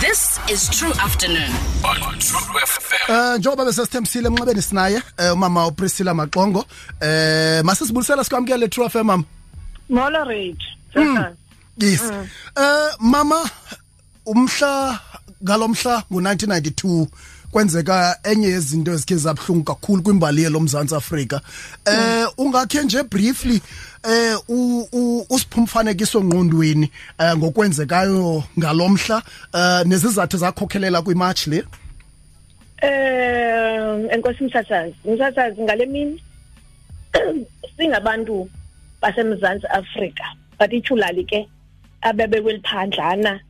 This is True Afternoon. On True FM. Eh njengoba besesithembisile emnxebeni sinaye eh, umama uPriscilla Maxongo eh masisibulisela sikwamkele True FM mama. Molo Reid. Hmm. Yes. Hmm. Eh mama umhla ngalomhla ngo1992 kwenzeka enye yezinto ezikhe zabhlungu kakhulu kwimbali yelo Mzantsi Afrika. Eh hmm. ungakhe nje briefly eh usiphumfanekiso ngqondweni um ngokwenzekayo ngalo mhla um nezizathu zakhokhelela kwimatch le um enkosi msasazi msasazi ngale mini singabantu basemzantsi afrika but ityhulali ke abebekweli phandlana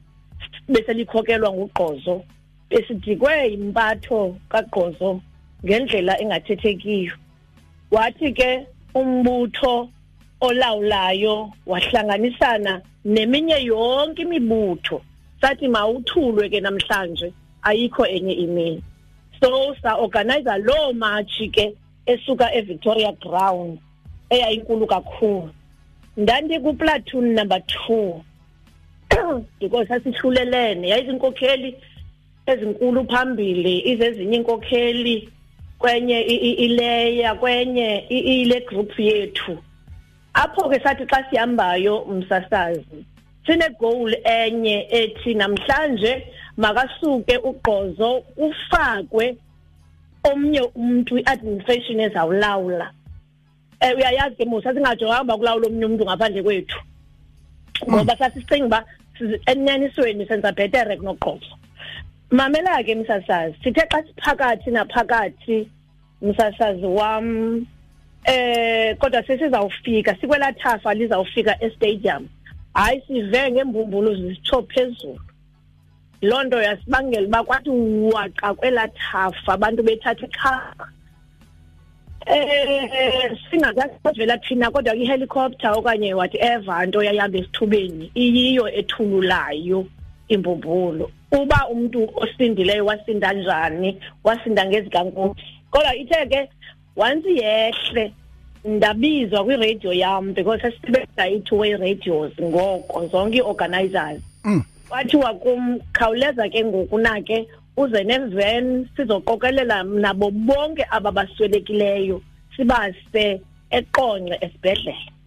beselikhokelwa ngugqozo besidikwe yimpatho kagqozo ngendlela engathethekiyo wathi ke umbutho olawulayo wahlanganisana neminye yonke imibutho sathi mawuthulwe ke namhlanje ayikho enye imini so saorganiza loo matshi ke esuka evictoria ground eyayinkulu kakhulu ndandikuplatoon number two because sasihlulelene yayizinkokheli ezinkulu phambili izezinye inkokheli kwenye ileya kwenye ile group yethu apho ke sathi xa sihambayo msasazi sinegoal enye ethi namhlanje makasuke ugqozo ufakwe omnye umuntu i-administration ezawulawula um uyayazi ke musa singajonganga uba kulawula omnye umntu ngaphandle kwethu ngoba sasicinga uba enyanisweni senza bhetere kunoqoqo mamela ke msasazi sithe xa siphakathi naphakathi msasazi wam eh kodwa sesizawufika sikwela thafa lizawufika estadium hayi sive ngembumbulu zisitsho phezulu loo nto yasibangela uba kwathi waqa kwelaa thafa abantu bethatha ixhaka eh singakavela thina kodwa ihelicopter okanye whatever nto yayihamba esithubeni iyiyo ethululayo imbumbulu uba umuntu osindileyo wasinda njani wasinda ngezikankosi kodwa ithe ke once yehle ndabizwa kwiradio yam because sasisebenzisa i-two way radios ngoko zonke ii-organizers mm. kwathiwa kum khawuleza ke ngoku na ke uze neven sizoqokelela nabo bonke aba baswelekileyo sibase eqonce esibhedlele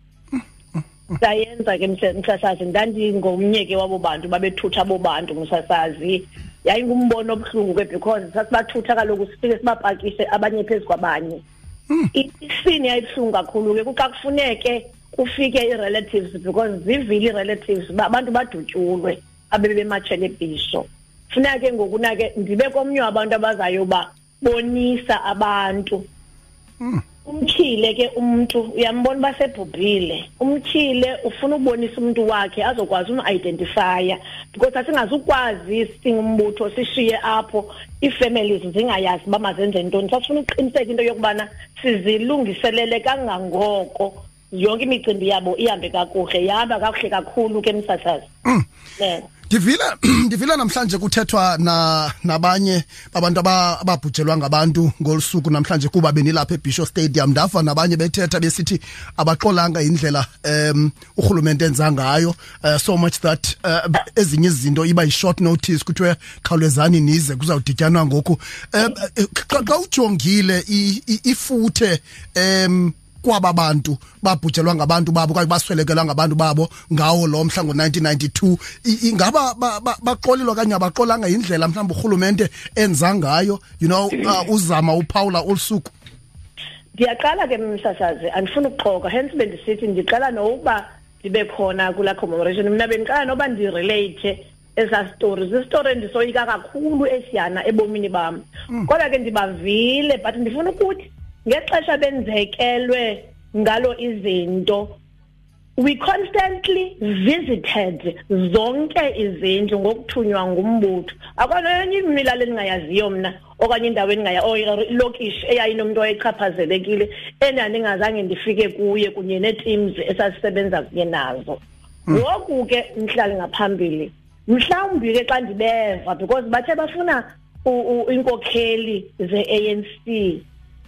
sayenza ke msasazi ndandingomnye ke wabo bantu babethutha abo bantu msasazi yayingumbono obuhlungu ke because sasibathutha kaloku sifike sibapakise abanye phezu kwabanye hmm. isini yayibuhlungu kakhulu ke kuxa kufuneke kufike i-relatives because zivile i-relatives uba abantu badutyulwe abebematshele ebhisho funeka ke ngoku nake ndibe komnye wabantu abazayo uba bonisa abantu hmm. umtyhile ke umntu uyambona uba sebhubhile umtyhile ufuna ukubonisa umntu wakhe azokwazi umidentifaya because asingazukwazi singumbutho sishiye apho ii-families zingayazi uba mazenze ntoni sasifuna ukuqiniseka into yokubana sizilungiselele kangangoko yonke imicimbi yabo ihambe kakuhle yahamba kakuhle kakhulu ke msasazi mm. ndivila ndivila namhlanje kuthethwa na nabanye abantu ababhujelwa ngabantu ngolusuku namhlanje kuba benilapha eBisho Stadium ndava nabanye bethetha besithi abaxolanga indlela um urhulumente enza ngayo uh, so much that uh, ezinye izinto iba yi-short notice kuthiwe khawulezani nize kuzawudityanwa ngoku um xa ujongile ifuthe um kwaba bantu babhujelwa ngabantu babo okanye baswelekelwa ngabantu babo ngawo lo mhla ngo-1992 ingaba baxolelwa okanye abaxolanga yindlela mhlawumbi urhulumente enza ngayo you know uh, uzama uphawula olu suku ndiyaqala ke msasazi andifuni ukuxoka hence bendisithi ndiqala nokuba ndibe khona kulaa commemoration mna bendiqala noba ndirelate eza story zisitori endisoyika kakhulu esiyana ebomini bam mm. kodwa ke ndibavile but ndifuna ukuthi ngexesha benzekelwe ngalo izinto we constantly visited zonke izindlu ngokuthunywa ngumbutho akona enye imilalo endingayaziyo mna okanye indawo endingaya oh, ilokishi eyayinomntu owayechaphazelekile endandingazange ndifike kuye kunye nee-teams esasisebenza kunye nazo hmm. ngoku ke umhlali ngaphambili mhlawumbi ke xa ndibeva because bathe bafuna inkokheli ze-anc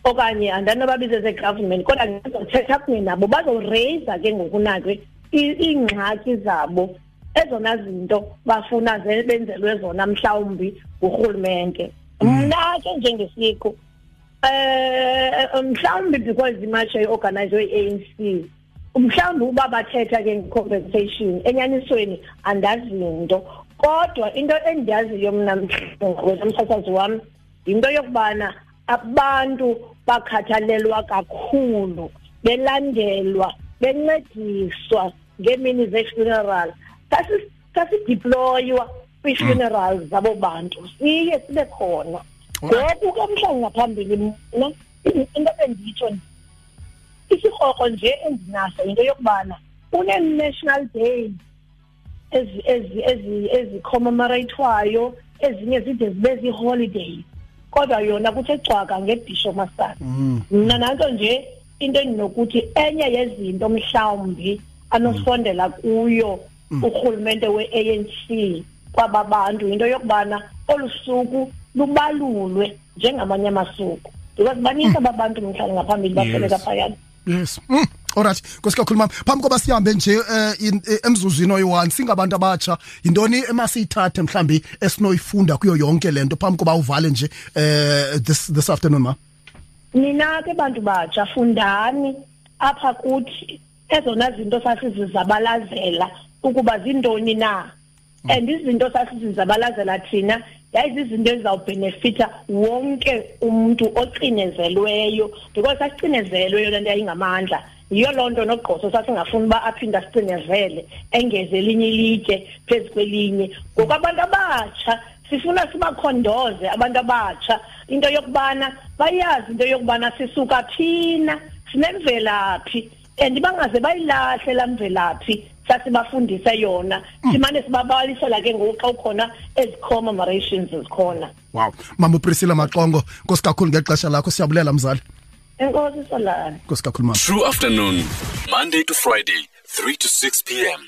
okanye andanobabize ze-government kodwa ndizothetha kunye nabo bazoreyisa ke ngokunakwe iingxaki zabo ezona zinto bafuna benzelwe zona mhlawumbi ngurhulumente hmm. mna ke njengesiqu um mhlawumbi because imatsha i-organizwe i-a n c mhlawumbi uba bathetha ke ngecompensation enyanisweni andazi nto kodwa into endiyaziyo mna mhlawumsasazi wam yinto yokubana abantu bakhathalelwa kakhulu belandelwa bencediswa ngeemini zefuneral sasidiploywa kwiifuneral mm. zabo bantu siye sibe khona ngoku ke mhlawumbi ngaphambili mna into benditsho isikroko nje endinaso yinto yokubana une-national day ezicommemoratwayo ezinye zide zibe zii-holiday kodwa yona kuthe cwaka ngebhisho masana mm. mna nanto nje into endinokuthi enye yezinto mhlawumbi anosondela kuyo mm. urhulumente we-anc kwaba bantu yinto yokubana olu suku lubalulwe njengamanye amasuku because baninzi mm. aba bantu mhlawumbi ngaphambili bafeleka phayana yes mm. Alright, nkosikhakhulu mama. Phambi koba sihambe nje eh, eh, emzuzwini oyi-1 singabantu abatsha, yintoni emasiyithathe mhlambi esinoyifunda kuyo yonke lento phambi koba uvale nje eh this this afternoon ma? Nina ke bantu batsha fundani apha kuthi ezona zinto sasizizabalazela ukuba zintoni na mm. and izinto sasizizabalazela thina yayizizinto ezizawubhenefitha wonke umntu ocinezelweyo because sasicinezele yona nto yayingamandla yiyo loo nto nogqoso sasingafuni uba aphinde asicinezele engeze elinye ilitye phezu kwelinye ngoku abantu abatsha sifuna sibakhondoze abantu abatsha into yokubana bayazi into yokubana sisuka thina sinemvelaphi and bangaze bayilahle laa mvelaphi sasibafundise yona hmm. simane sibabalisela ke ngoku xa ukhona ezikhoma marations zikhona wow mama upriscilla maxongo nkosi kakhulu ngexesha lakho siyabulela mzali enkosi solani nkosi kakhulu mama true afternoon monday to friday 3 to 6 p m